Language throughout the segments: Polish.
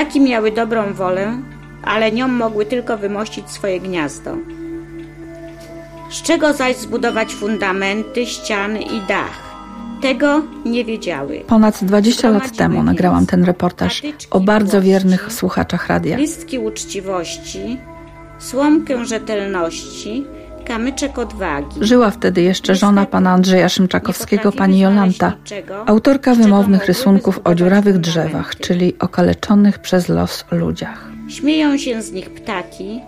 Ptaki miały dobrą wolę, ale nią mogły tylko wymościć swoje gniazdo. Z czego zaś zbudować fundamenty, ściany i dach? Tego nie wiedziały. Ponad 20 lat temu nagrałam ten reportaż o bardzo wiernych słuchaczach radia. Listki uczciwości, słomkę rzetelności, kamyczek odwagi. Żyła wtedy jeszcze żona pana Andrzeja Szymczakowskiego, pani Jolanta, autorka wymownych rysunków o dziurawych drzewach, czyli okaleczonych przez los ludziach. Śmieją się z nich ptaki,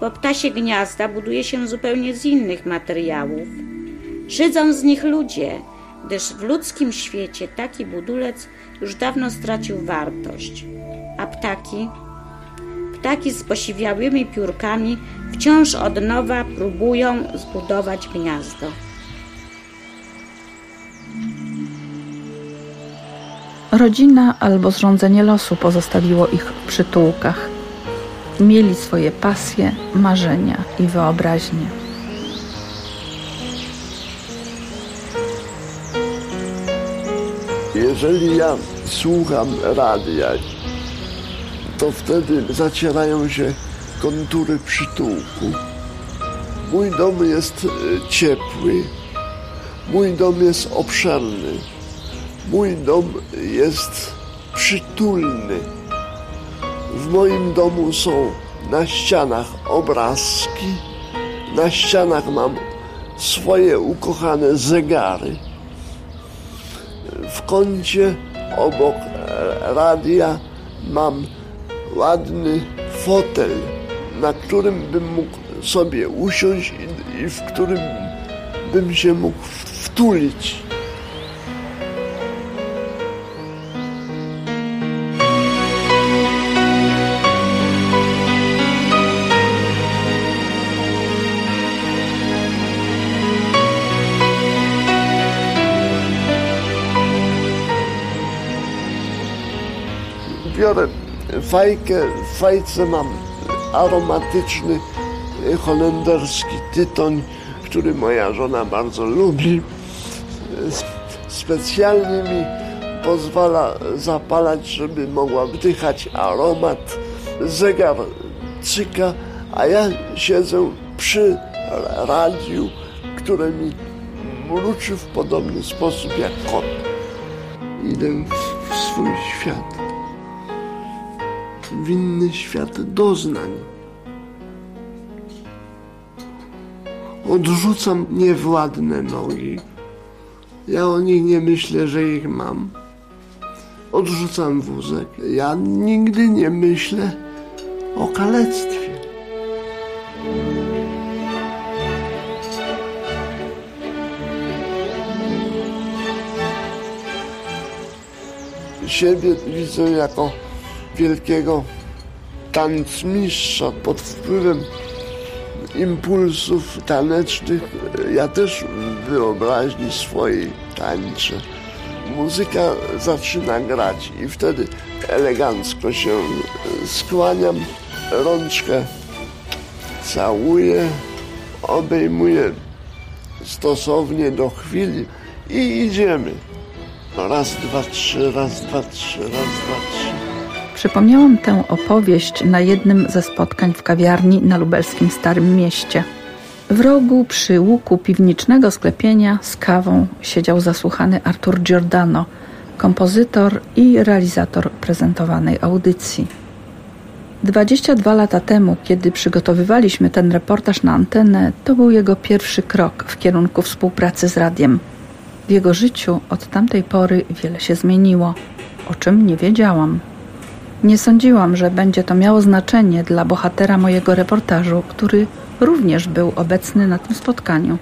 bo ptasie gniazda buduje się zupełnie z innych materiałów. Szydzą z nich ludzie, gdyż w ludzkim świecie taki budulec już dawno stracił wartość. A ptaki? Ptaki z posiwiałymi piórkami wciąż od nowa próbują zbudować gniazdo. Rodzina albo zrządzenie losu pozostawiło ich w przytułkach. Mieli swoje pasje, marzenia i wyobraźnie. Jeżeli ja słucham radia, to wtedy zacierają się kontury przytułku. Mój dom jest e, ciepły, mój dom jest obszerny, mój dom jest przytulny. W moim domu są na ścianach obrazki, na ścianach mam swoje ukochane zegary. W kącie obok e, radia mam ładny fotel, na którym bym mógł sobie usiąść i, i w którym bym się mógł wtulić. Fajkę, w fajce mam aromatyczny holenderski tytoń, który moja żona bardzo lubi. Specjalnie mi pozwala zapalać, żeby mogła wdychać aromat. Zegar cyka, a ja siedzę przy radiu, które mi mruczy w podobny sposób jak kot. Idę w swój świat w inny świat doznań. Odrzucam niewładne nogi. Ja o nich nie myślę, że ich mam. Odrzucam wózek. Ja nigdy nie myślę o kalectwie. Siebie widzę jako wielkiego tancmistrza pod wpływem impulsów tanecznych. Ja też w wyobraźni swojej tańczę. Muzyka zaczyna grać i wtedy elegancko się skłaniam, rączkę całuję, obejmuję stosownie do chwili i idziemy. Raz, dwa, trzy, raz, dwa, trzy, raz, dwa, trzy. Przypomniałam tę opowieść na jednym ze spotkań w kawiarni na lubelskim Starym Mieście. W rogu przy łuku piwniczego sklepienia z kawą siedział zasłuchany Artur Giordano, kompozytor i realizator prezentowanej audycji. 22 lata temu, kiedy przygotowywaliśmy ten reportaż na antenę, to był jego pierwszy krok w kierunku współpracy z radiem. W jego życiu od tamtej pory wiele się zmieniło, o czym nie wiedziałam. Nie sądziłam, że będzie to miało znaczenie dla bohatera mojego reportażu, który również był obecny na tym spotkaniu.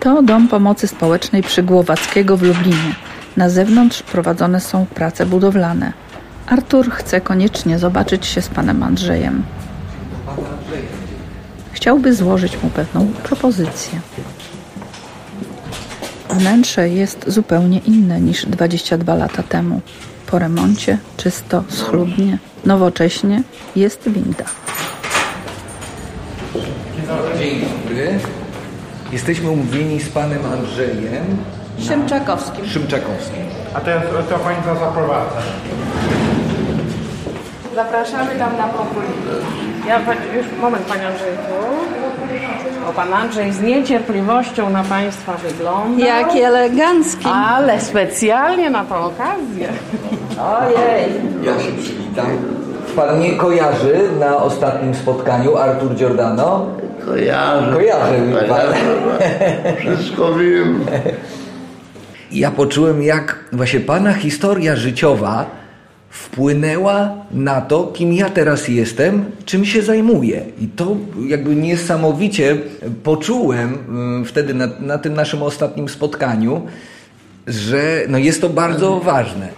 To dom pomocy społecznej przy Głowackiego w Lublinie. Na zewnątrz prowadzone są prace budowlane. Artur chce koniecznie zobaczyć się z panem Andrzejem. Chciałby złożyć mu pewną propozycję. Wnętrze jest zupełnie inne niż 22 lata temu. Po remoncie, czysto, schludnie, nowocześnie jest winda. Dzień dobry. Jesteśmy umówieni z panem Andrzejem Szymczakowskim. Szymczakowskim. A teraz to pani to zaprowadza. Zapraszamy tam na pokój. Ja już moment, panie Andrzeju. O, pan Andrzej z niecierpliwością na państwa wygląda. Jaki elegancki. Ale specjalnie na tę okazję. Ojej. Ja się przywitam. Pan mnie kojarzy na ostatnim spotkaniu, Artur Giordano? Kojarzę. Kojarzę mi pan. Kojarzę. Wszystko wiem. Ja poczułem, jak właśnie pana historia życiowa wpłynęła na to, kim ja teraz jestem, czym się zajmuję. I to jakby niesamowicie poczułem mm, wtedy na, na tym naszym ostatnim spotkaniu, że no jest to bardzo ważne.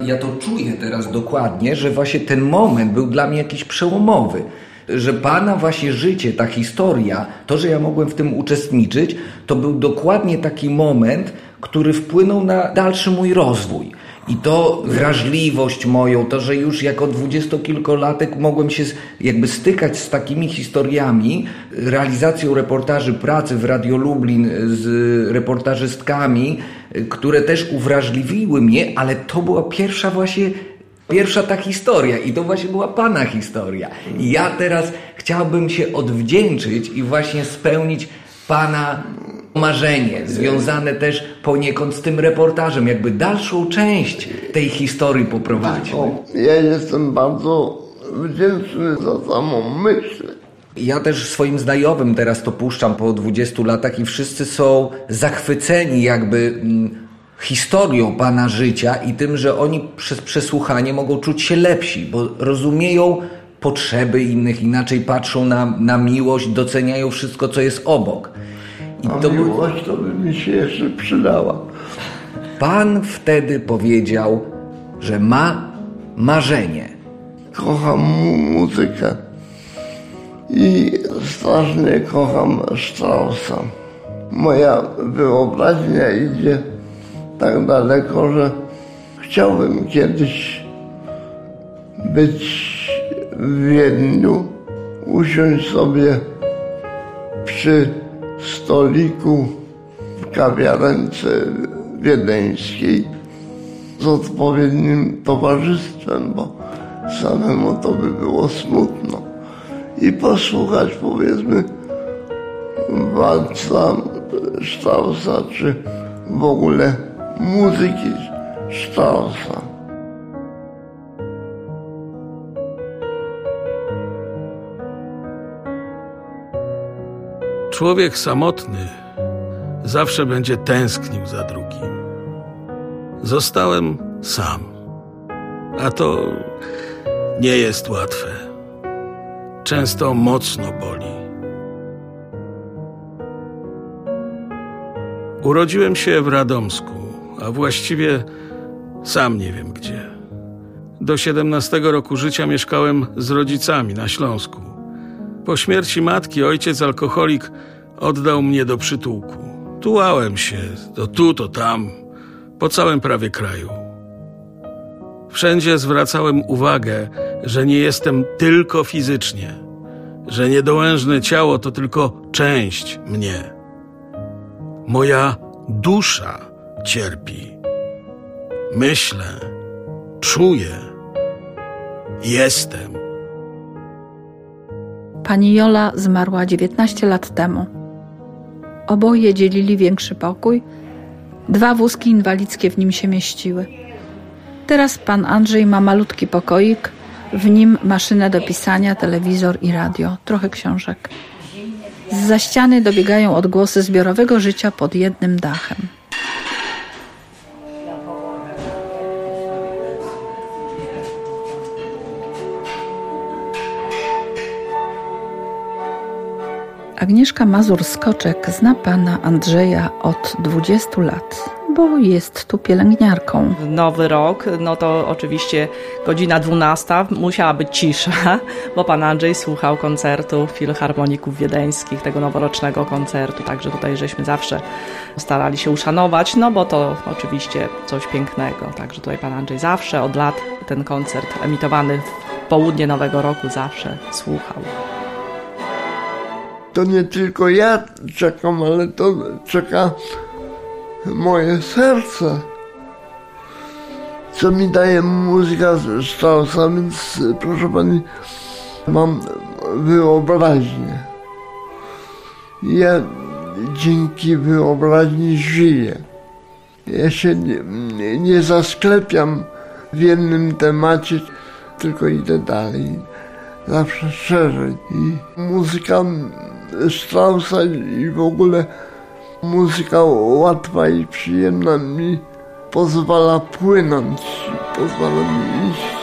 Ja to czuję teraz dokładnie, że właśnie ten moment był dla mnie jakiś przełomowy. Że Pana właśnie życie, ta historia, to, że ja mogłem w tym uczestniczyć, to był dokładnie taki moment, który wpłynął na dalszy mój rozwój. I to wrażliwość moją, to, że już jako dwudziestokilkolatek mogłem się jakby stykać z takimi historiami, realizacją reportaży pracy w Radio Lublin z reportażystkami, które też uwrażliwiły mnie, ale to była pierwsza właśnie Pierwsza ta historia i to właśnie była Pana historia. I ja teraz chciałbym się odwdzięczyć i właśnie spełnić Pana marzenie, związane też poniekąd z tym reportażem, jakby dalszą część tej historii poprowadzić. Ja jestem bardzo wdzięczny za samą myśl. Ja też swoim znajomym teraz to puszczam po 20 latach i wszyscy są zachwyceni jakby mm, historią Pana życia i tym, że oni przez przesłuchanie mogą czuć się lepsi, bo rozumieją potrzeby innych, inaczej patrzą na, na miłość, doceniają wszystko, co jest obok. I A to miłość to by mi się jeszcze przydała. Pan wtedy powiedział, że ma marzenie. Kocham mu muzykę i strasznie kocham Straussa. Moja wyobraźnia idzie tak daleko, że chciałbym kiedyś być w Wiedniu, usiąść sobie przy stoliku w kawiarence wiedeńskiej z odpowiednim towarzystwem, bo samemu to by było smutno. I posłuchać powiedzmy walca Straussa, czy w ogóle muzyki Straussa. Człowiek samotny zawsze będzie tęsknił za drugim. Zostałem sam, a to nie jest łatwe. Często mocno boli. Urodziłem się w Radomsku, a właściwie sam nie wiem gdzie. Do 17 roku życia mieszkałem z rodzicami na Śląsku. Po śmierci matki ojciec alkoholik oddał mnie do przytułku. Tułałem się, to tu, to tam, po całym prawie kraju. Wszędzie zwracałem uwagę, że nie jestem tylko fizycznie, że niedołężne ciało to tylko część mnie. Moja dusza cierpi. Myślę, czuję, jestem. Pani Jola zmarła 19 lat temu. Oboje dzielili większy pokój. Dwa wózki inwalidzkie w nim się mieściły. Teraz pan Andrzej ma malutki pokoik, w nim maszynę do pisania, telewizor i radio, trochę książek. Z ściany dobiegają odgłosy zbiorowego życia pod jednym dachem. Agnieszka Mazur-Skoczek zna pana Andrzeja od 20 lat, bo jest tu pielęgniarką. Nowy rok, no to oczywiście godzina 12 musiała być cisza, bo pan Andrzej słuchał koncertu filharmoników wiedeńskich, tego noworocznego koncertu, także tutaj żeśmy zawsze starali się uszanować, no bo to oczywiście coś pięknego, także tutaj pan Andrzej zawsze od lat ten koncert emitowany w południe Nowego Roku zawsze słuchał. To nie tylko ja czekam, ale to czeka moje serce, co mi daje muzyka Straussa, więc proszę pani, mam wyobraźnię. Ja dzięki wyobraźni żyję. Ja się nie, nie, zasklepiam w jednym temacie, tylko idę dalej. Zawsze szerzej. I muzyka Straussa i w ogóle muzyka łatwa i przyjemna mi pozwala płynąć, pozwala mi iść.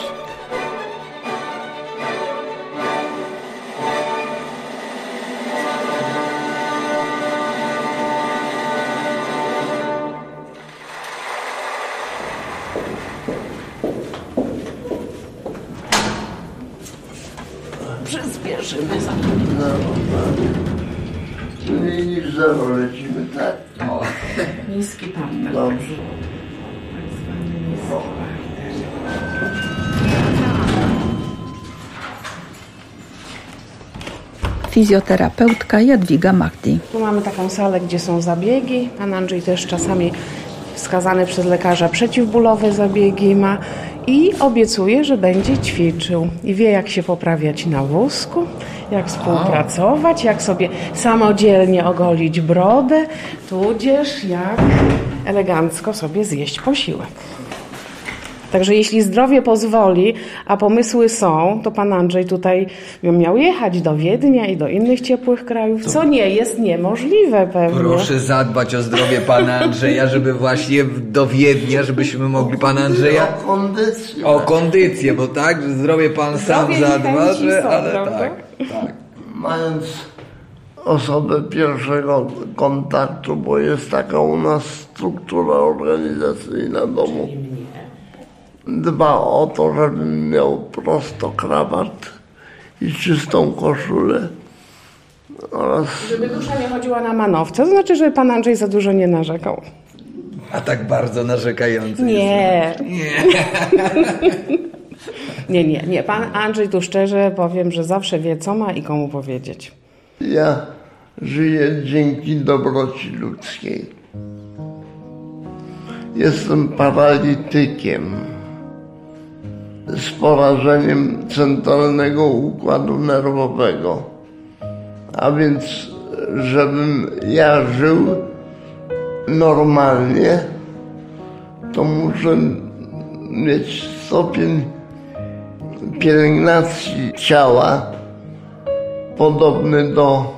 Fizjoterapeutka Jadwiga Mahdi. Tu mamy taką salę, gdzie są zabiegi. Pan Andrzej też czasami wskazane przez lekarza przeciwbólowe zabiegi ma i obiecuje, że będzie ćwiczył i wie, jak się poprawiać na wózku, jak współpracować, jak sobie samodzielnie ogolić brodę, tudzież jak elegancko sobie zjeść posiłek. Także jeśli zdrowie pozwoli, a pomysły są, to pan Andrzej tutaj miał jechać do Wiednia i do innych ciepłych krajów, co nie jest niemożliwe pewnie. Proszę zadbać o zdrowie pana Andrzeja, żeby właśnie do Wiednia, żebyśmy mogli pana Andrzeja O kondycję. o kondycję, bo tak, że zdrowie pan sam Zdrowie zadba, że ale prawda? tak, tak. Mając osobę pierwszego kontaktu, bo jest taka u nas struktura organizacyjna domu. Dba o to, żebym miał prosto krawat i czystą koszulę oraz Żeby dusza nie chodziła na manowce, to znaczy, żeby pan Andrzej za dużo nie narzekał. A tak bardzo narzekający jest. Nie. Nie, nie, nie. Pan Andrzej tu szczerze powiem, że zawsze wie, co ma i komu powiedzieć. ja żyję dzięki dobroci ludzkiej. Jestem paralitykiem z porażeniem centralnego układu nerwowego. A więc, żebym ja żył normalnie, to muszę mieć stopień pielęgnacji ciała podobny do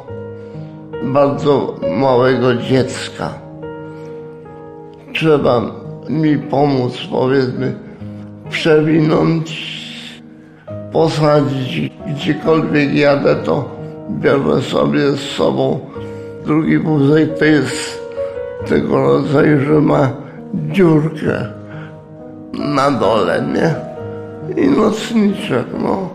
bardzo małego dziecka. Trzeba mi pomóc, powiedzmy, przewinąć, posadzić. Gdziekolwiek jadę, to biorę sobie z sobą drugi wózek. To jest tego rodzaju, że ma dziurkę na dole, nie? I nocniczek, no.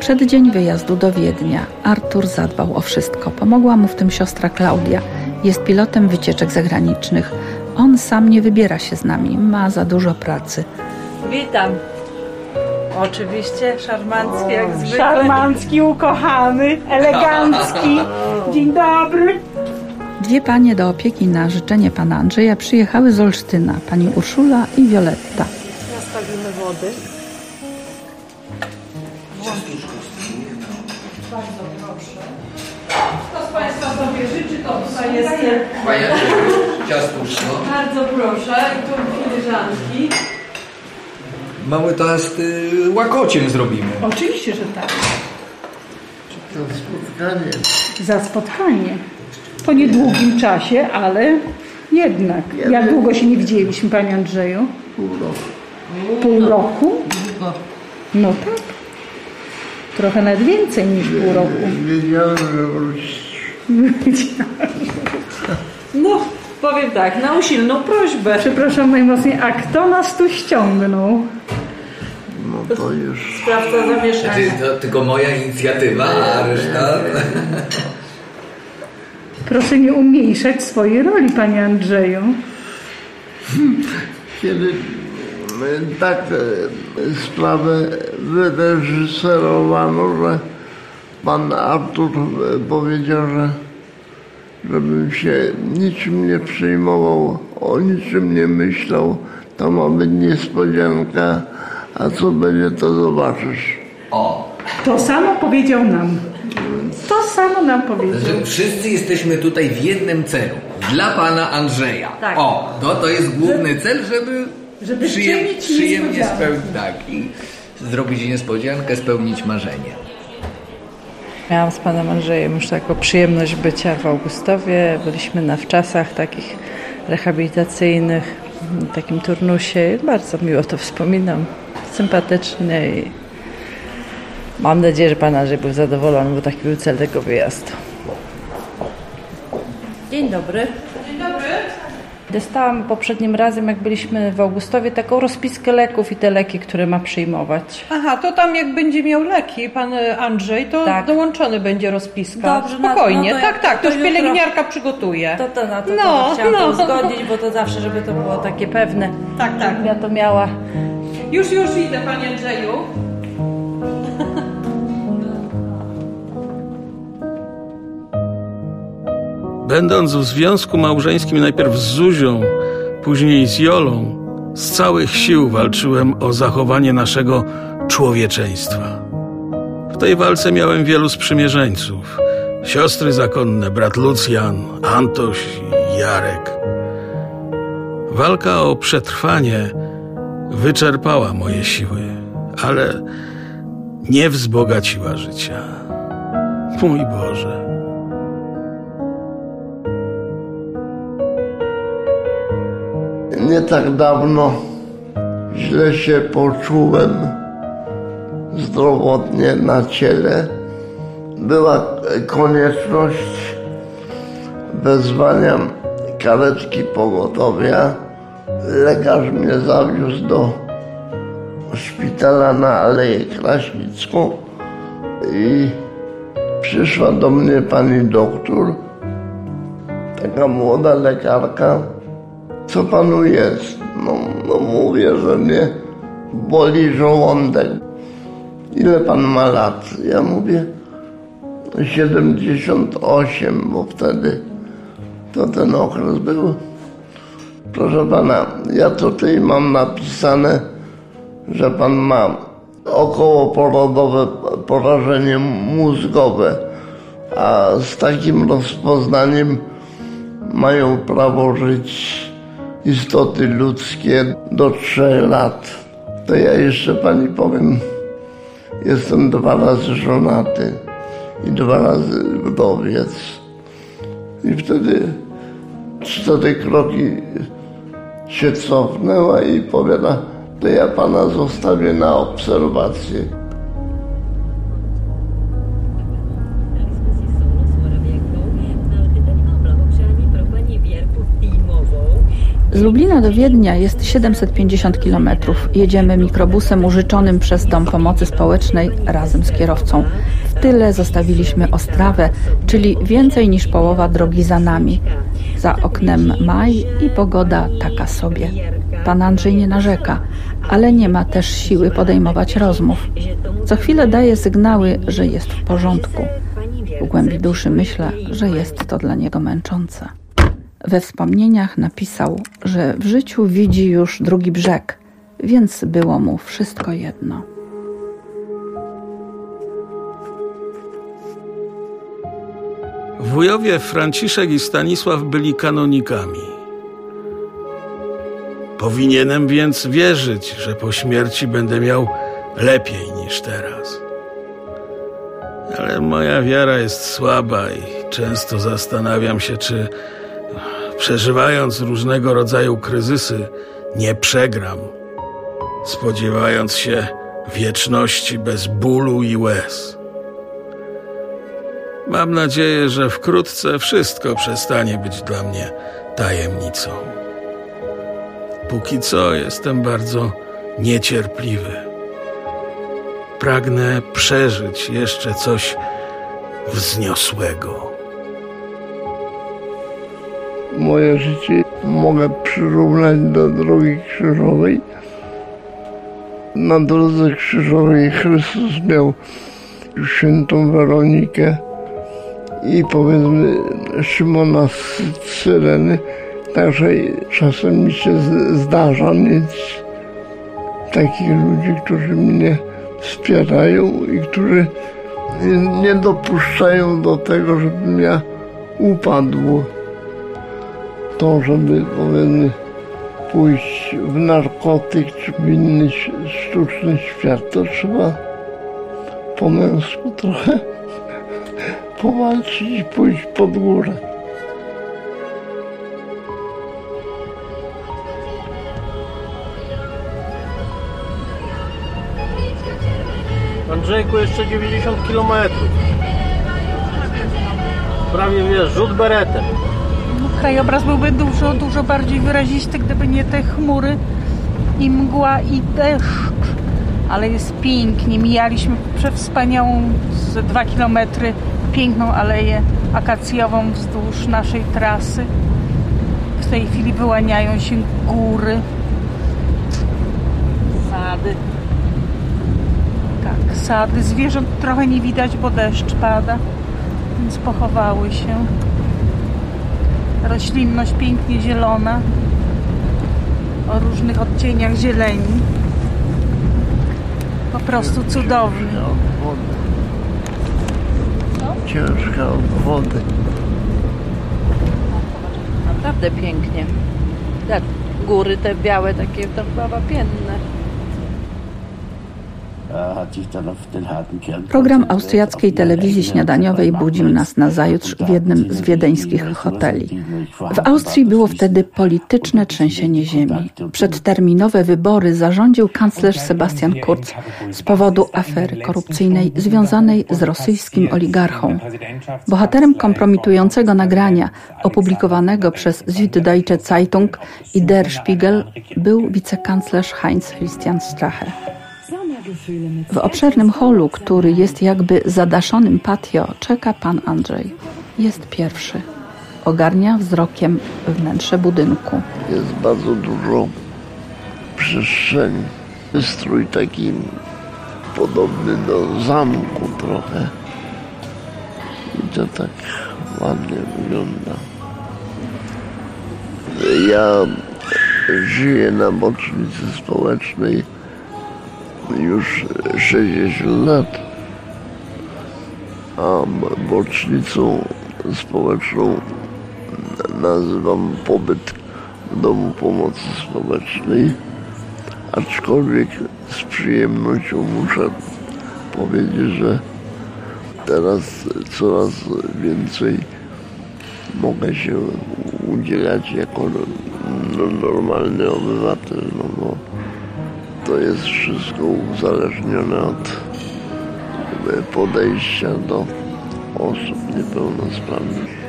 Przeddzień wyjazdu do Wiednia Artur zadbał o wszystko. Pomogła mu w tym siostra Klaudia. Jest pilotem wycieczek zagranicznych. On sam nie wybiera się z nami, ma za dużo pracy. Witam. Oczywiście, szarmancki jak zwykle. Szarmancki, ukochany, elegancki. Dzień dobry. Dwie panie do opieki na życzenie pana Andrzeja przyjechały z Olsztyna, pani Urszula i Wioletta. Nastawimy wody. Kto z Państwa sobie życzy, to tutaj jest Ciastuszko. bardzo proszę. I tu filiżanki. Mały toast y, łakociem zrobimy. Oczywiście, że tak. To spotkanie. Za spotkanie. Po niedługim czasie, ale jednak. Jak długo się nie widzieliśmy, Panie Andrzeju? Pół roku. Pół roku? No tak. Trochę nawet więcej niż pół roku. Wiedziałem, że wrócisz. No, powiem tak, na usilną prośbę. Przepraszam najmocniej, a kto nas tu ściągnął? No to już. Sprawca zamieszania. Ty, to tylko moja inicjatywa, a reszta... Proszę nie umniejszać swojej roli, Panie Andrzeju. Kiedy e, tak e, sprawę wyreżyserowano, że pan Artur e, powiedział, że żebym się niczym nie przejmował, o niczym nie myślał. To ma być niespodzianka, a co będzie, to zobaczysz. O, To samo powiedział nam. To samo nam powiedział. że wszyscy jesteśmy tutaj w jednym celu. Dla pana Andrzeja. Tak. O, to, to jest główny cel, żeby, Żeby przyjem, przyjemnie spełnić, tak, i zrobić niespodziankę, spełnić marzenie. Miałam z panem Andrzejem już taką przyjemność bycia w Augustowie. Byliśmy na wczasach takich rehabilitacyjnych, takim turnusie. Bardzo miło to wspominam. Sympatycznie i mam nadzieję, że pan Andrzej był zadowolony, bo taki był cel tego wyjazdu. Dzień dobry. Dostałam poprzednim razem, jak byliśmy w Augustowie, taką rozpiskę leków i te leki, które ma przyjmować. Aha, to tam jak będzie miał leki, pan e, Andrzej, to Tak. dołączony będzie rozpiska. Dobrze, no- Spokojnie, no to tak, tak, to już jutro- pielęgniarka przygotuje. To, to na to, No, to chciałam no. to uzgodnić, bo to zawsze, żeby to było takie pewne. Tak, tak. Ja to miała. Już, już idę, panie Andrzeju. Będąc w związku małżeńskim najpierw z Zuzią, później z Jolą, z całych sił walczyłem o zachowanie naszego człowieczeństwa. W tej walce miałem wielu sprzymierzeńców. Siostry zakonne, brat Lucjan, Antoś i Jarek. Walka o przetrwanie wyczerpała moje siły, ale nie wzbogaciła życia. Mój Boże. Nie tak dawno źle się poczułem zdrowotnie na ciele. Była konieczność wezwania karetki pogotowia. Lekarz mnie zawiózł do szpitala na Aleję Kraśnicką i przyszła do mnie pani doktor, taka młoda lekarka. Co panu jest? No, no mówię, że mnie boli żołądek. Ile pan ma lat? Ja mówię 78, bo wtedy to ten okres był. Proszę pana, ja tutaj mam napisane, że pan ma okołoporodowe porażenie mózgowe, a z takim rozpoznaniem mają prawo żyć istoty ludzkie do trzech lat. To ja jeszcze pani powiem, jestem dwa razy żonaty i dwa razy wdowiec. I wtedy cztery kroki się cofnęła i powiada, to ja pana zostawię na obserwację. Z Lublina do Wiednia jest 750 km. Jedziemy mikrobusem użyczonym przez Dom Pomocy Społecznej razem z kierowcą. W tyle zostawiliśmy Ostrawę, czyli więcej niż połowa drogi za nami. Za oknem maj i pogoda taka sobie. Pan Andrzej nie narzeka, ale nie ma też siły podejmować rozmów. Co chwilę daje sygnały, że jest w porządku. W głębi duszy myślę, że jest to dla niego męczące. We wspomnieniach napisał, że w życiu widzi już drugi brzeg, więc było mu wszystko jedno. Wujowie Franciszek i Stanisław byli kanonikami. Powinienem więc wierzyć, że po śmierci będę miał lepiej niż teraz. Ale moja wiara jest słaba i często zastanawiam się, czy przeżywając różnego rodzaju kryzysy, nie przegram, spodziewając się wieczności bez bólu i łez. Mam nadzieję, że wkrótce wszystko przestanie być dla mnie tajemnicą. Póki co jestem bardzo niecierpliwy. Pragnę przeżyć jeszcze coś wzniosłego. Moje życie mogę przyrównać do drogi krzyżowej. Na drodze krzyżowej Chrystus miał świętą Weronikę i powiedzmy Szymona z Syreny. Także czasem mi się zdarza mieć takich ludzi, którzy mnie wspierają i którzy nie dopuszczają do tego, żebym ja upadł. To, żeby powiedzmy pójść w narkotyk czy w inny sztuczny świat, to trzeba po męsku trochę powalczyć i pójść pod górę. Andrzejku, jeszcze 90 km. Prawie wiesz, rzut beretem. Krajobraz byłby dużo, dużo bardziej wyrazisty, gdyby nie te chmury i mgła i deszcz. Ale jest pięknie. Mijaliśmy przewspaniałą z dwa kilometry piękną aleję akacjową wzdłuż naszej trasy. W tej chwili wyłaniają się góry, sady. Tak, sady. Zwierząt trochę nie widać, bo deszcz pada, więc pochowały się. Roślinność pięknie zielona, o różnych odcieniach zieleni. Po prostu cudownie. Ciężka od wody. Naprawdę pięknie. Tak, góry te białe, takie to chyba wapienne. Program austriackiej telewizji śniadaniowej budził nas na zajutrz w jednym z wiedeńskich hoteli. W Austrii było wtedy polityczne trzęsienie ziemi. Przedterminowe wybory zarządził kanclerz Sebastian Kurz z powodu afery korupcyjnej związanej z rosyjskim oligarchą. Bohaterem kompromitującego nagrania opublikowanego przez Süddeutsche Zeitung i Der Spiegel był wicekanclerz Heinz Christian Strache. W obszernym holu, który jest jakby zadaszonym patio, czeka pan Andrzej. Jest pierwszy. Ogarnia wzrokiem wnętrze budynku. Jest bardzo dużo przestrzeni. Strój taki podobny do zamku trochę. I to tak ładnie wygląda. Ja żyję na bocznicy społecznej już 60 lat, a bocznicą społeczną nazywam pobyt w Domu Pomocy Społecznej, aczkolwiek z przyjemnością muszę powiedzieć, że teraz coraz więcej mogę się udzielać jako normalny obywatel, no bo to jest wszystko uzależnione od podejścia do osób niepełnosprawnych.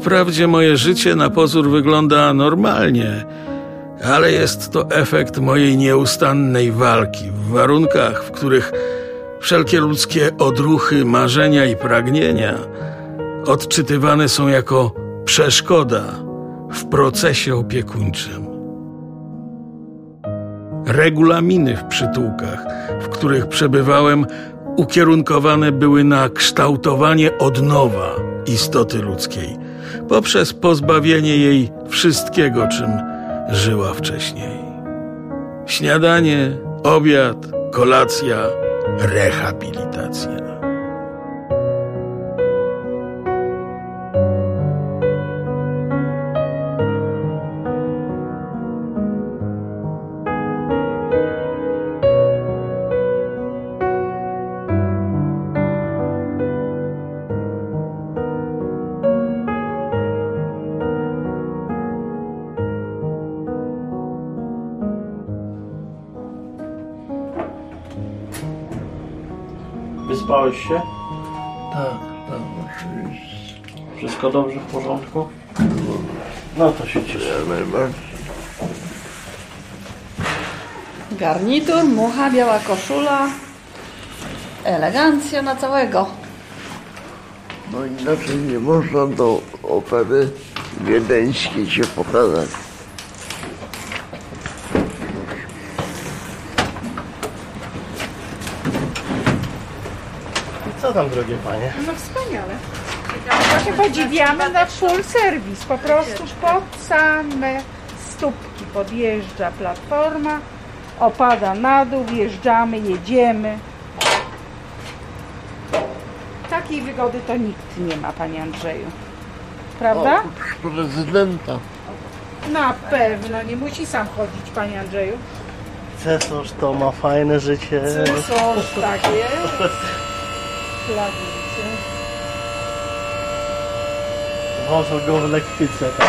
Wprawdzie moje życie na pozór wygląda normalnie, ale jest to efekt mojej nieustannej walki w warunkach, w których wszelkie ludzkie odruchy, marzenia i pragnienia odczytywane są jako przeszkoda w procesie opiekuńczym. Regulaminy w przytułkach, w których przebywałem, ukierunkowane były na kształtowanie od nowa istoty ludzkiej, poprzez pozbawienie jej wszystkiego, czym żyła wcześniej. Śniadanie, obiad, kolacja, rehabilitacja. Wyspałeś się? Tak, tak, oczywiście. Wszystko dobrze w porządku? No to się cieszę. Ja najbardziej. Garnitur, mucha, biała koszula. Elegancja na całego. No inaczej nie można do opery wiedeńskiej się pokazać. Tam, drogie panie? No wspaniale. Właśnie podziwiamy na full serwis. Po prostu pod same stópki podjeżdża platforma, opada na dół, wjeżdżamy, jedziemy. Takiej wygody to nikt nie ma, panie Andrzeju. Prawda? Oprócz prezydenta. Na pewno, nie musi sam chodzić, panie Andrzeju. Cesarz to ma fajne życie. Cesarz, tak jest. Flagicy. Wożą go w lektyce. Tak.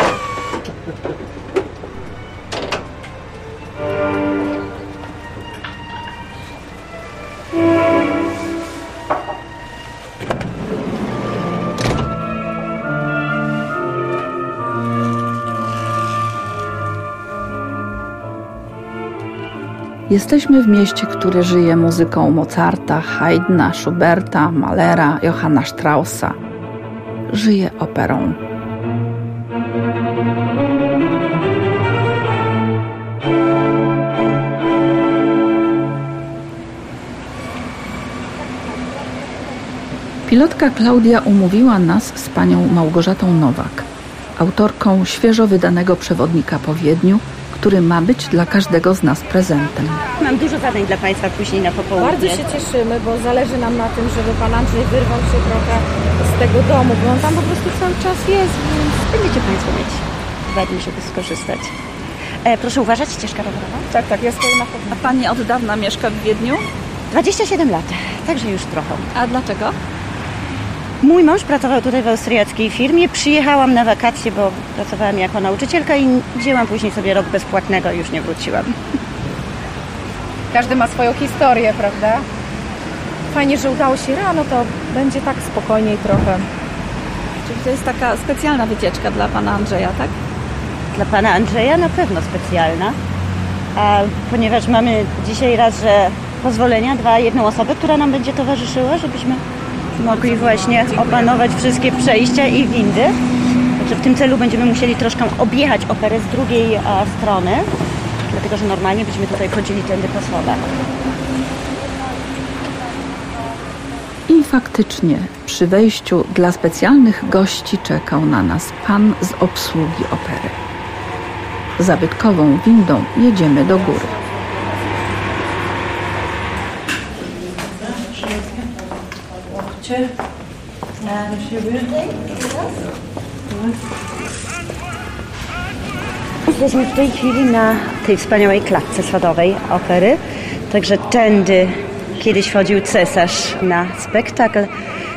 Jesteśmy w mieście, które żyje muzyką Mozarta, Haydna, Schuberta, Mahlera, Johanna Straussa. Żyje operą. Pilotka Klaudia umówiła nas z panią Małgorzatą Nowak, autorką świeżo wydanego przewodnika po Wiedniu, który ma być dla każdego z nas prezentem. Mam dużo zadań dla Państwa później na popołudnie. Bardzo się cieszymy, bo zależy nam na tym, żeby Pan Andrzej wyrwał się trochę z tego domu, bo on tam po prostu cały czas jest, więc... Będziecie Państwo mieć dwa dni, żeby skorzystać. E, proszę uważać, ścieżka rowerowa. Tak, tak, ja stoję na pewno. A pani od dawna mieszka w Wiedniu? 27 lat, także już trochę. A dlaczego? Mój mąż pracował tutaj w austriackiej firmie. Przyjechałam na wakacje, bo pracowałam jako nauczycielka i wzięłam później sobie rok bezpłatnego i już nie wróciłam. Każdy ma swoją historię, prawda? Fajnie, że udało się rano, to będzie tak spokojniej trochę. Czyli to jest taka specjalna wycieczka dla pana Andrzeja, tak? Dla pana Andrzeja na pewno specjalna, a ponieważ mamy dzisiaj raz, że pozwolenia, dwa, jedną osobę, która nam będzie towarzyszyła, żebyśmy mogli właśnie opanować wszystkie przejścia i windy. Także w tym celu będziemy musieli troszkę objechać operę z drugiej a, strony, dlatego że normalnie byśmy tutaj chodzili tędy po schodach. I faktycznie przy wejściu dla specjalnych gości czekał na nas pan z obsługi opery. Zabytkową windą jedziemy do góry. Łokcie do siebie. Jesteśmy w tej chwili na tej wspaniałej klatce schodowej opery. Także tędy kiedyś wchodził cesarz na spektakl.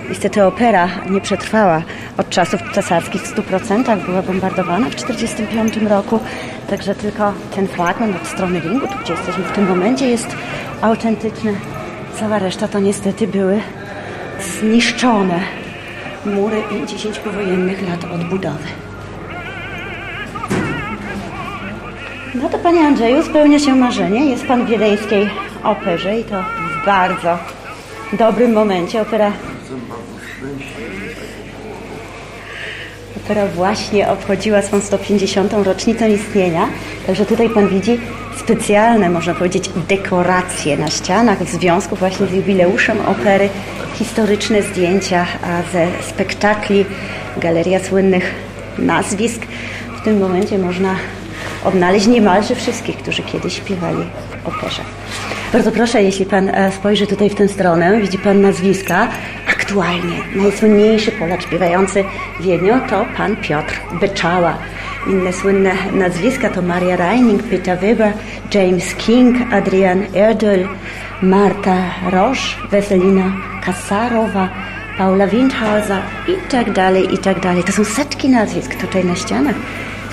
Niestety opera nie przetrwała od czasów cesarskich w 100%, była bombardowana w 1945 roku. Także tylko ten fragment od strony ringu, tu gdzie jesteśmy w tym momencie, jest autentyczny. Cała reszta to niestety były zniszczone mury 50 powojennych lat odbudowy. No to Panie Andrzeju, spełnia się marzenie. Jest Pan w wiedeńskiej operze i to w bardzo dobrym momencie. Opera, opera właśnie obchodziła swą 150. rocznicę istnienia. Także tutaj Pan widzi specjalne, można powiedzieć, dekoracje na ścianach w związku właśnie z jubileuszem opery, historyczne zdjęcia ze spektakli, galeria słynnych nazwisk. W tym momencie można odnaleźć niemalże wszystkich, którzy kiedyś śpiewali w operze. Bardzo proszę, jeśli Pan e, spojrzy tutaj w tę stronę, widzi Pan nazwiska. Aktualnie najsłynniejszy Polak śpiewający w Wiedniu to Pan Piotr Beczała. Inne słynne nazwiska to Maria Reining, Peter Weber, James King, Adrian Erdöl, Marta Roche, Weselina Kasarowa, Paula Windhauser i tak dalej, i tak dalej. To są setki nazwisk tutaj na ścianach.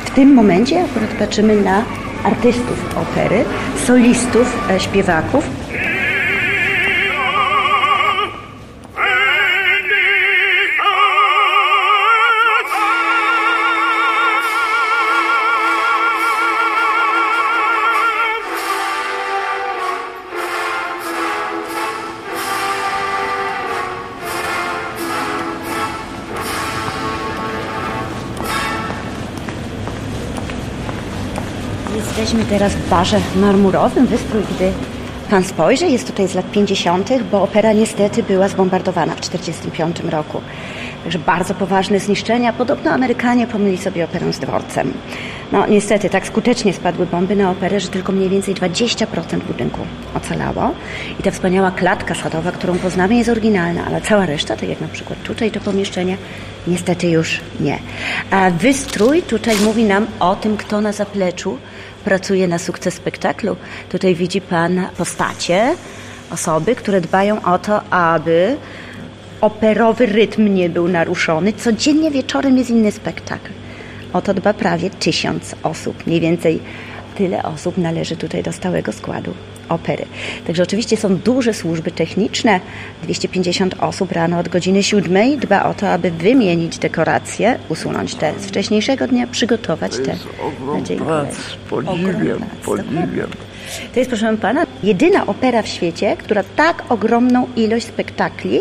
W tym momencie akurat patrzymy na artystów opery, solistów, e, śpiewaków. Teraz w barze marmurowym. Wystrój, gdy Pan spojrzy, jest tutaj z lat 50., bo opera niestety była zbombardowana w 1945 roku. Także bardzo poważne zniszczenia. Podobno Amerykanie pomyli sobie operę z dworcem. No niestety tak skutecznie spadły bomby na operę, że tylko mniej więcej 20% budynku ocalało. I ta wspaniała klatka sadowa, którą poznamy jest oryginalna, ale cała reszta, tak jak na przykład tutaj to pomieszczenie, niestety już nie. A wystrój tutaj mówi nam o tym, kto na zapleczu pracuje na sukces spektaklu. Tutaj widzi Pan postacie, osoby, które dbają o to, aby operowy rytm nie był naruszony. Codziennie wieczorem jest inny spektakl. O to dba prawie tysiąc osób. Mniej więcej tyle osób należy tutaj do stałego składu opery. Także oczywiście są duże służby techniczne. 250 osób rano od godziny 7 dba o to, aby wymienić dekoracje, usunąć te z wcześniejszego dnia, przygotować To te na dzień prac, podziwiam, podziwiam. To jest, proszę pana, jedyna opera w świecie, która tak ogromną ilość spektakli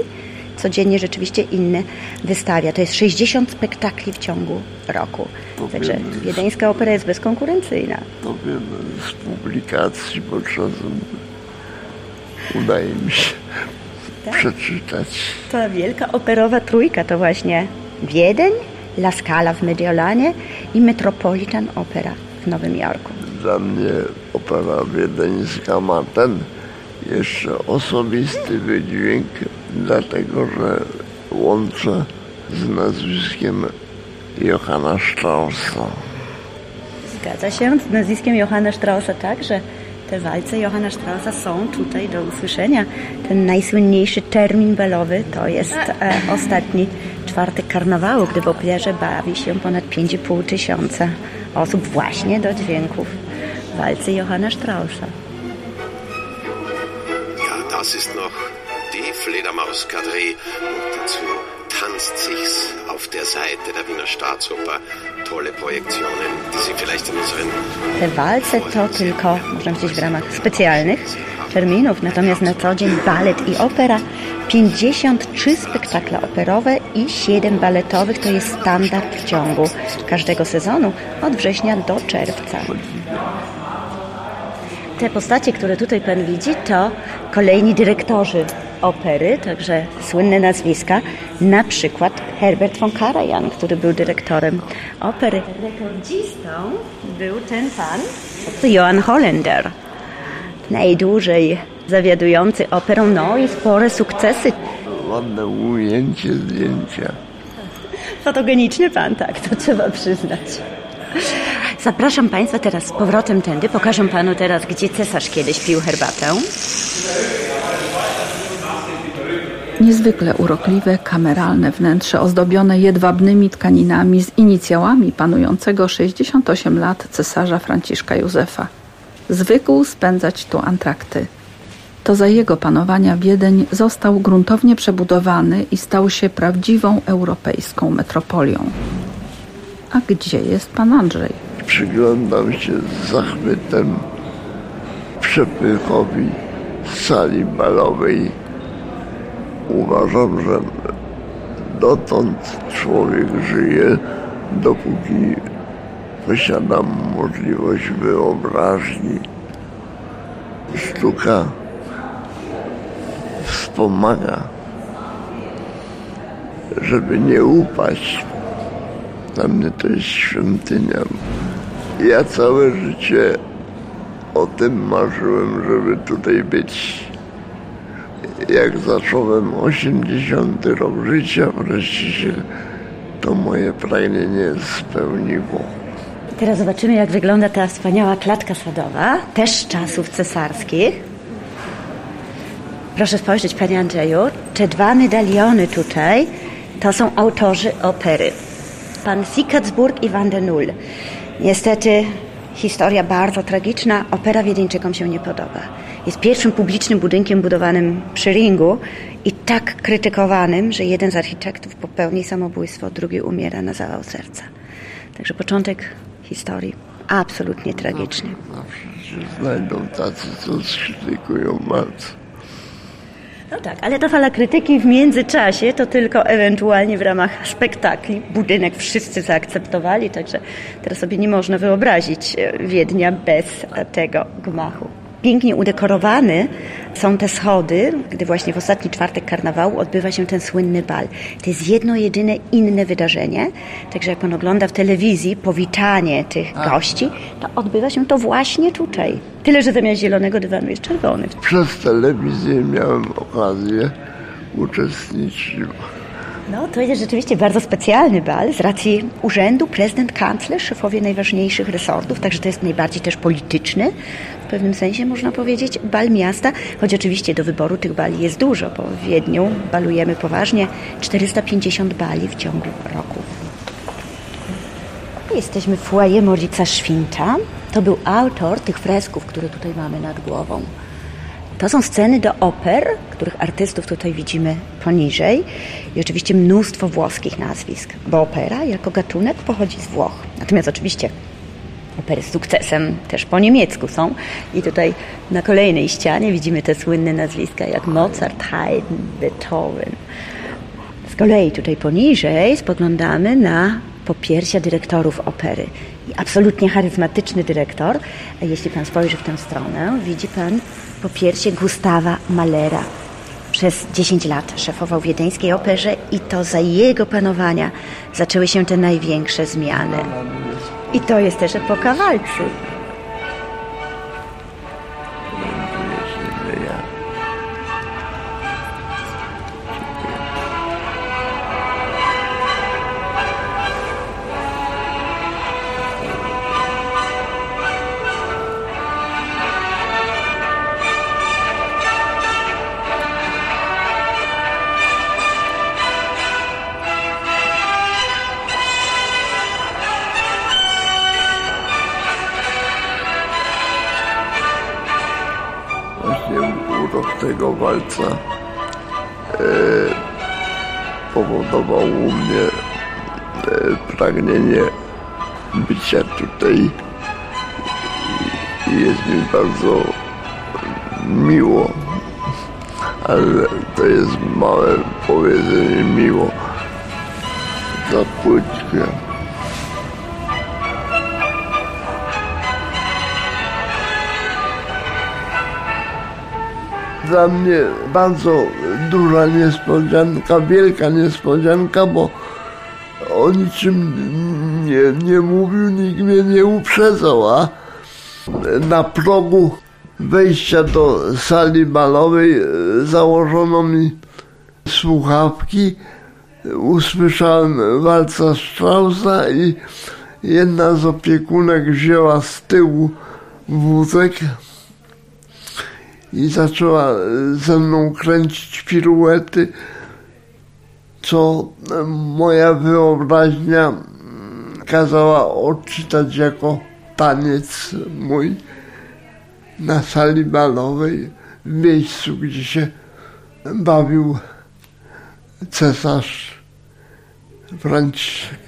codziennie rzeczywiście inne wystawia. To jest 60 spektakli w ciągu roku. To Także wiedeńska opera jest bezkonkurencyjna. To wiem z publikacji, bo czasem udaje mi się Tak. przeczytać. Ta wielka operowa trójka to właśnie Wiedeń, La Scala w Mediolanie i Metropolitan Opera w Nowym Jorku. Dla mnie opera wiedeńska ma ten jeszcze osobisty wydźwięk, dlatego że łączę z nazwiskiem Johanna Straussa. Zgadza się z nazwiskiem Johanna Straussa także. Te walce Johanna Straussa są tutaj do usłyszenia. Ten najsłynniejszy termin balowy to jest e, ostatni czwartek karnawału, gdy w operze bawi się ponad 5,5 tysiąca osób właśnie do dźwięków walcy Johanna Straussa. Ja, das ist noch die Fledermaus-Quadrille und dazu tanzt sich's auf der Seite der Wiener Staatsoper. Tolle Projektionen, die Sie vielleicht in unseren Te walce to tylko, można powiedzieć, w ramach specjalnych terminów, natomiast na co dzień balet i opera, 53 spektakle operowe i 7 baletowych. To jest standard w ciągu każdego sezonu od września do czerwca. Te postacie, które tutaj Pan widzi, to kolejni dyrektorzy opery, także słynne nazwiska, na przykład Herbert von Karajan, który był dyrektorem opery. Rekordzistą był ten pan, to Johann Hollander, najdłużej zawiadujący operą, no i spore sukcesy. Ładne ujęcie zdjęcia. Fotogeniczny pan, tak, to trzeba przyznać. Zapraszam Państwa teraz z powrotem tędy. Pokażę Panu teraz, gdzie cesarz kiedyś pił herbatę. Niezwykle urokliwe, kameralne wnętrze ozdobione jedwabnymi tkaninami z inicjałami panującego 68 lat cesarza Franciszka Józefa. Zwykł spędzać tu antrakty. To za jego panowania Wiedeń został gruntownie przebudowany i stał się prawdziwą europejską metropolią. A gdzie jest pan Andrzej? Przyglądam się z zachwytem przepychowi sali balowej. Uważam, że dotąd człowiek żyje, dopóki posiada możliwość wyobraźni. Sztuka wspomaga, żeby nie upaść. Dla mnie to jest świątynia. Ja całe życie o tym marzyłem, żeby tutaj być. Jak zacząłem 80 rok życia, wreszcie się to moje pragnienie spełniło. Teraz zobaczymy, jak wygląda ta wspaniała klatka sadowa, też z czasów cesarskich. Proszę spojrzeć, Panie Andrzeju, te dwa medaliony tutaj to są autorzy opery. Pan Sickertsburg i Van den Null. Niestety historia bardzo tragiczna. Opera Wiedeńczykom się nie podoba. Jest pierwszym publicznym budynkiem budowanym przy ringu i tak krytykowanym, że jeden z architektów popełni samobójstwo, drugi umiera na zawał serca. Także początek historii absolutnie tragiczny. Zawsze się znajdą tacy, co skrytykują bardzo. No tak, ale ta fala krytyki w międzyczasie to tylko ewentualnie w ramach spektakli. Budynek wszyscy zaakceptowali, także teraz sobie nie można wyobrazić e, Wiednia bez tego gmachu. Pięknie udekorowany są te schody, gdy właśnie w ostatni czwartek karnawału odbywa się ten słynny bal. To jest jedno jedyne inne wydarzenie, także jak pan ogląda w telewizji powitanie tych gości, to odbywa się to właśnie tutaj. Tyle, że zamiast zielonego dywanu jest czerwony. Przez telewizję miałem okazję uczestniczyć. No, to jest rzeczywiście bardzo specjalny bal z racji urzędu prezydent, kanclerz, szefowie najważniejszych resortów, także to jest najbardziej też polityczny, w pewnym sensie można powiedzieć, bal miasta, choć oczywiście do wyboru tych bali jest dużo, bo w Wiedniu balujemy poważnie 450 bali w ciągu roku. Jesteśmy w foyer Morica Szwinta. To był autor tych fresków, które tutaj mamy nad głową. To są sceny do oper, których artystów tutaj widzimy poniżej i oczywiście mnóstwo włoskich nazwisk, bo opera jako gatunek pochodzi z Włoch. Natomiast oczywiście opery z sukcesem też po niemiecku są i tutaj na kolejnej ścianie widzimy te słynne nazwiska jak Mozart, Haydn, Beethoven. Z kolei tutaj poniżej spoglądamy na popiersia dyrektorów opery. I absolutnie charyzmatyczny dyrektor, jeśli pan spojrzy w tę stronę, widzi pan popiersie Gustawa Malera. Przez 10 lat szefował wiedeńskiej operze i to za jego panowania zaczęły się te największe zmiany. I to jest też epoka walcu. Dla mnie bardzo duża niespodzianka, wielka niespodzianka, bo o niczym nie, nie mówił, nikt mnie nie uprzedzał, a na progu wejścia do sali balowej e, założono mi słuchawki, usłyszałem walca Straussa i jedna z opiekunek wzięła z tyłu wózek i zaczęła ze mną kręcić piruety, co moja wyobraźnia kazała odczytać jako taniec mój na sali balowej, w miejscu, gdzie się bawił cesarz Franciszek.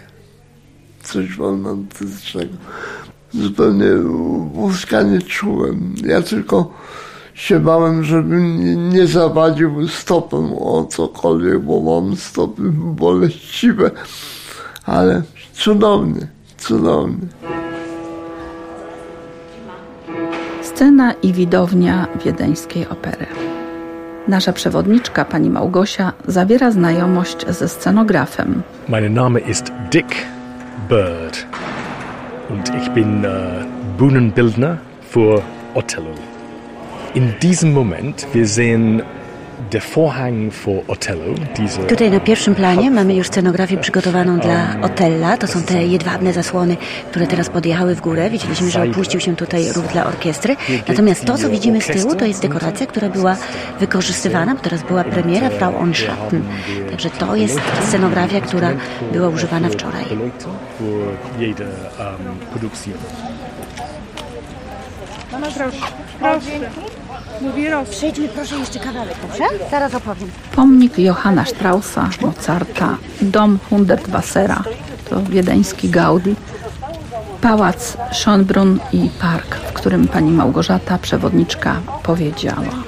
Coś romantycznego. Zupełnie wózka nie czułem. Ja tylko się bałem, żebym nie, nie zawadził stopem o cokolwiek, bo mam stopy boleściwe. Ale cudownie, cudownie. Scena i widownia wiedeńskiej opery. Nasza przewodniczka, pani Małgosia, zawiera znajomość ze scenografem. Mein Name ist Dick Bird und ich bin äh, Bühnenbildner für Othello. In diesem Moment, wir sehen der Vorhang für Othello, diese Tutaj na pierwszym planie mamy już scenografię przygotowaną dla Otella. To są te jedwabne zasłony, które teraz podjechały w górę. Widzieliśmy, że opuścił się tutaj rów dla orkiestry. Natomiast to, co widzimy z tyłu, to jest dekoracja, która była wykorzystywana, bo teraz była premiera Frau on Schatten. Także to jest scenografia, która była używana wczoraj. Pana proszę, proszę. Przejdźmy proszę jeszcze kawałek, dobrze? Zaraz opowiem. Pomnik Johanna Straussa, Mozarta, dom Hundertwassera, to wiedeński Gaudi, pałac Schönbrunn i park, w którym pani Małgorzata, przewodniczka, powiedziała.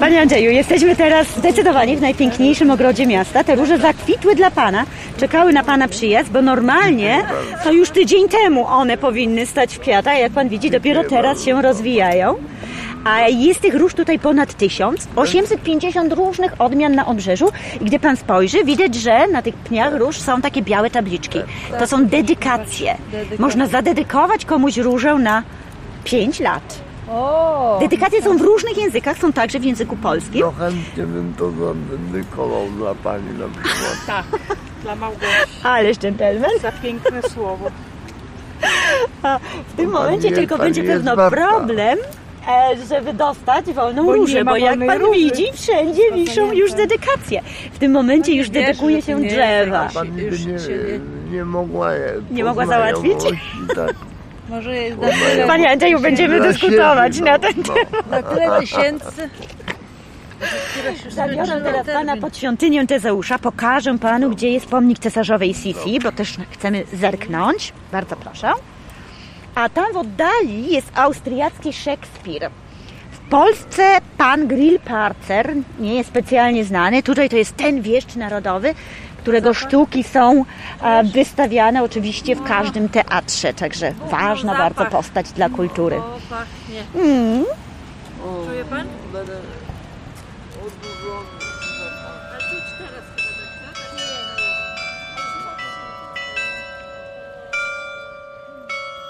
Panie Andrzeju, jesteśmy teraz zdecydowanie w najpiękniejszym ogrodzie miasta. Te róże zakwitły dla Pana, czekały na Pana przyjazd, bo normalnie to już tydzień temu one powinny stać w kwiatach. Jak Pan widzi, dopiero teraz się rozwijają. A jest tych róż tutaj ponad tysiąc, 850 różnych odmian na obrzeżu. I gdy pan spojrzy, widać, że na tych pniach róż są takie białe tabliczki. To są dedykacje. Można zadedykować komuś różę na 5 lat. Dedykacje są w różnych językach, są także w języku polskim. No chętnie bym to zadedykował dla pani na przykład. Tak, dla Małgosi. Ależ dżentelmen. Za piękne słowo. A w tym pani momencie jest- tylko pani będzie jest pewno problem, żeby dostać wolną Bo nie różę, bo jak pan róży. widzi, wszędzie wiszą już dedykacje. W tym momencie już dedykuje się drzewa. Pani by nie, nie mogła Nie mogła załatwić? Tak. Może jest Panie Andrzeju, będziemy dyskutować na ten no. temat. Na tyle miesięcy. Zabiorę teraz pana pod świątynię Tezeusza, pokażę panu, gdzie jest pomnik cesarzowej Sisi, bo też chcemy zerknąć. Bardzo proszę. A tam w oddali jest austriacki Szekspir. W Polsce pan Grillparzer nie jest specjalnie znany. Tutaj to jest ten wieszcz narodowy, którego sztuki są e, wystawiane oczywiście w każdym teatrze. Także ważna bardzo postać dla kultury. O, pachnie. Mm. Czuje pan?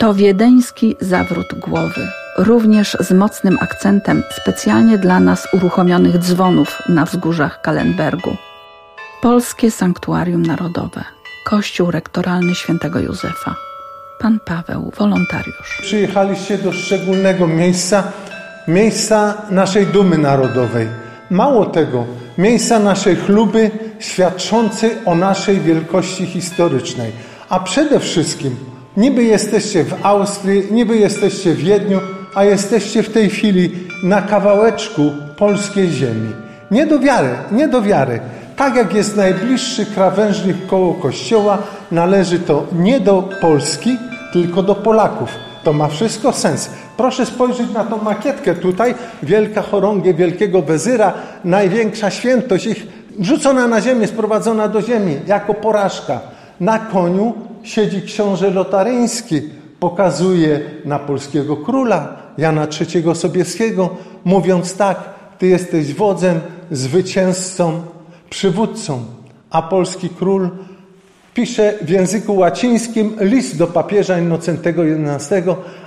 To wiedeński zawrót głowy, również z mocnym akcentem specjalnie dla nas uruchomionych dzwonów na wzgórzach Kalenbergu. Polskie Sanktuarium Narodowe, Kościół Rektoralny Świętego Józefa. Pan Paweł, wolontariusz. Przyjechaliście do szczególnego miejsca, miejsca naszej dumy narodowej. Mało tego, miejsca naszej chluby świadczącej o naszej wielkości historycznej. A przede wszystkim, niby jesteście w Austrii, niby jesteście w Wiedniu, a jesteście w tej chwili na kawałeczku polskiej ziemi. Nie do wiary, nie do wiary. Tak jak jest najbliższy krawężnik koło kościoła, należy to nie do Polski, tylko do Polaków. To ma wszystko sens. Proszę spojrzeć na tą makietkę tutaj. Wielka chorągiew wielkiego wezyra, największa świętość ich wrzucona na ziemię, sprowadzona do ziemi jako porażka. Na koniu siedzi książę lotaryński, pokazuje na polskiego króla Jana III Sobieskiego, mówiąc tak, ty jesteś wodzem, zwycięzcą, przywódcą. A polski król pisze w języku łacińskim list do papieża Innocentego XI,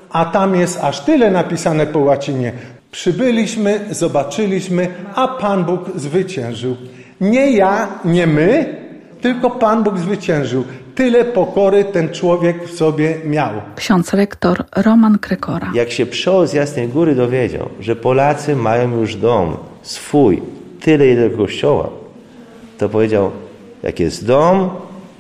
a tam jest aż tyle napisane po łacinie. Przybyliśmy, zobaczyliśmy, a Pan Bóg zwyciężył. Nie ja, nie my, tylko Pan Bóg zwyciężył. Tyle pokory ten człowiek w sobie miał. Ksiądz rektor Roman Krekora. Jak się przełoż z Jasnej Góry dowiedział, że Polacy mają już dom swój, tyle ile kościoła, to powiedział, jak jest dom,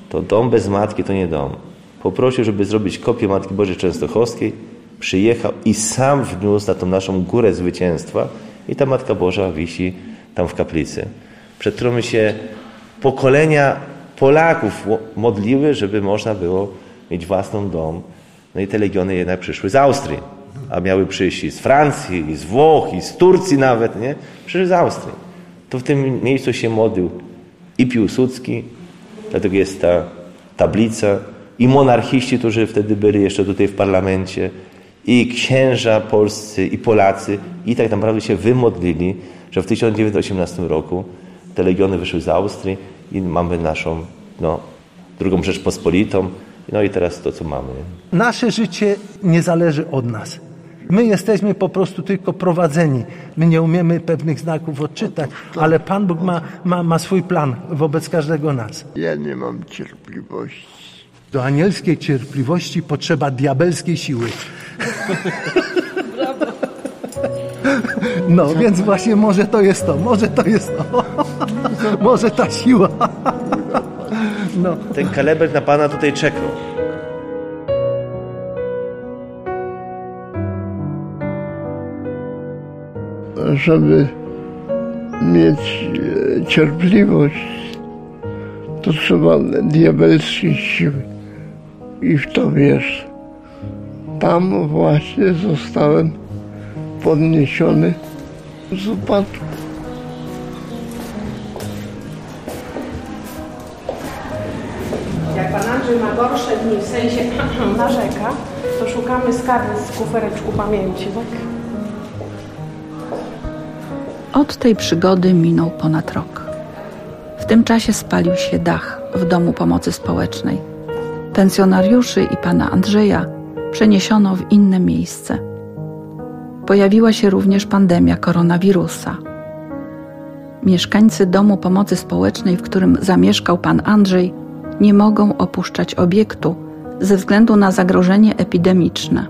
to dom bez matki to nie dom. Poprosił, żeby zrobić kopię Matki Bożej Częstochowskiej, przyjechał i sam wniósł na tą naszą górę zwycięstwa i ta Matka Boża wisi tam w kaplicy, przed którą się pokolenia Polaków modliły, żeby można było mieć własny dom. No i te legiony jednak przyszły z Austrii, a miały przyjść i z Francji, i z Włoch, i z Turcji nawet, nie? Przyszły z Austrii. To w tym miejscu się modlił i Piłsudski, dlatego jest ta tablica, i monarchiści, którzy wtedy byli jeszcze tutaj w parlamencie, i księża polscy, i Polacy, i tak naprawdę się wymodlili, że w 1918 roku te legiony wyszły z Austrii i mamy naszą no, drugą Rzeczpospolitą, no i teraz to, co mamy. Nasze życie nie zależy od nas. My jesteśmy po prostu tylko prowadzeni. My nie umiemy pewnych znaków odczytać, ale Pan Bóg ma, ma, ma swój plan wobec każdego nas. Ja nie mam cierpliwości. Do anielskiej cierpliwości potrzeba diabelskiej siły. No, więc właśnie może to jest to, może to jest to. Może ta siła. No. Ten kalebek na Pana tutaj czekał. Żeby mieć e, cierpliwość, to trzeba diabelskiej siły. I w to wierzę. Tam właśnie zostałem podniesiony z upadku. Gorsze dni, w sensie narzeka, to szukamy skarby w kufereczku pamięci, tak? Od tej przygody minął ponad rok. W tym czasie spalił się dach w Domu Pomocy Społecznej. Pensjonariuszy i pana Andrzeja przeniesiono w inne miejsce. Pojawiła się również pandemia koronawirusa. Mieszkańcy Domu Pomocy Społecznej, w którym zamieszkał pan Andrzej, nie mogą opuszczać obiektu ze względu na zagrożenie epidemiczne.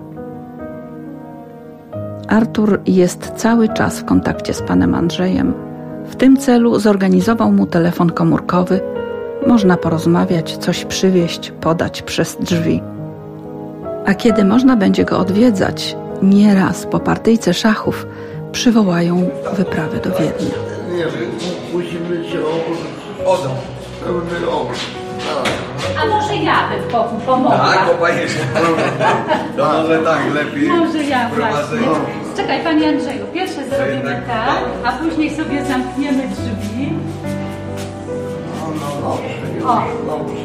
Artur jest cały czas w kontakcie z panem Andrzejem. W tym celu zorganizował mu telefon komórkowy. Można porozmawiać, coś przywieźć, podać przez drzwi. A kiedy można będzie go odwiedzać, nieraz po partyjce szachów przywołają wyprawy do Wiednia. Nie wiem, musimy się obrócić. Odą. Pełny obrót. A może ja bym pom pomogła? Tak, bo pani no, może tak, lepiej. Może ja właśnie. Czekaj, Panie Andrzeju, pierwsze zrobimy tak, tak, a później sobie zamkniemy drzwi. No, no, dobrze. O. Dobrze.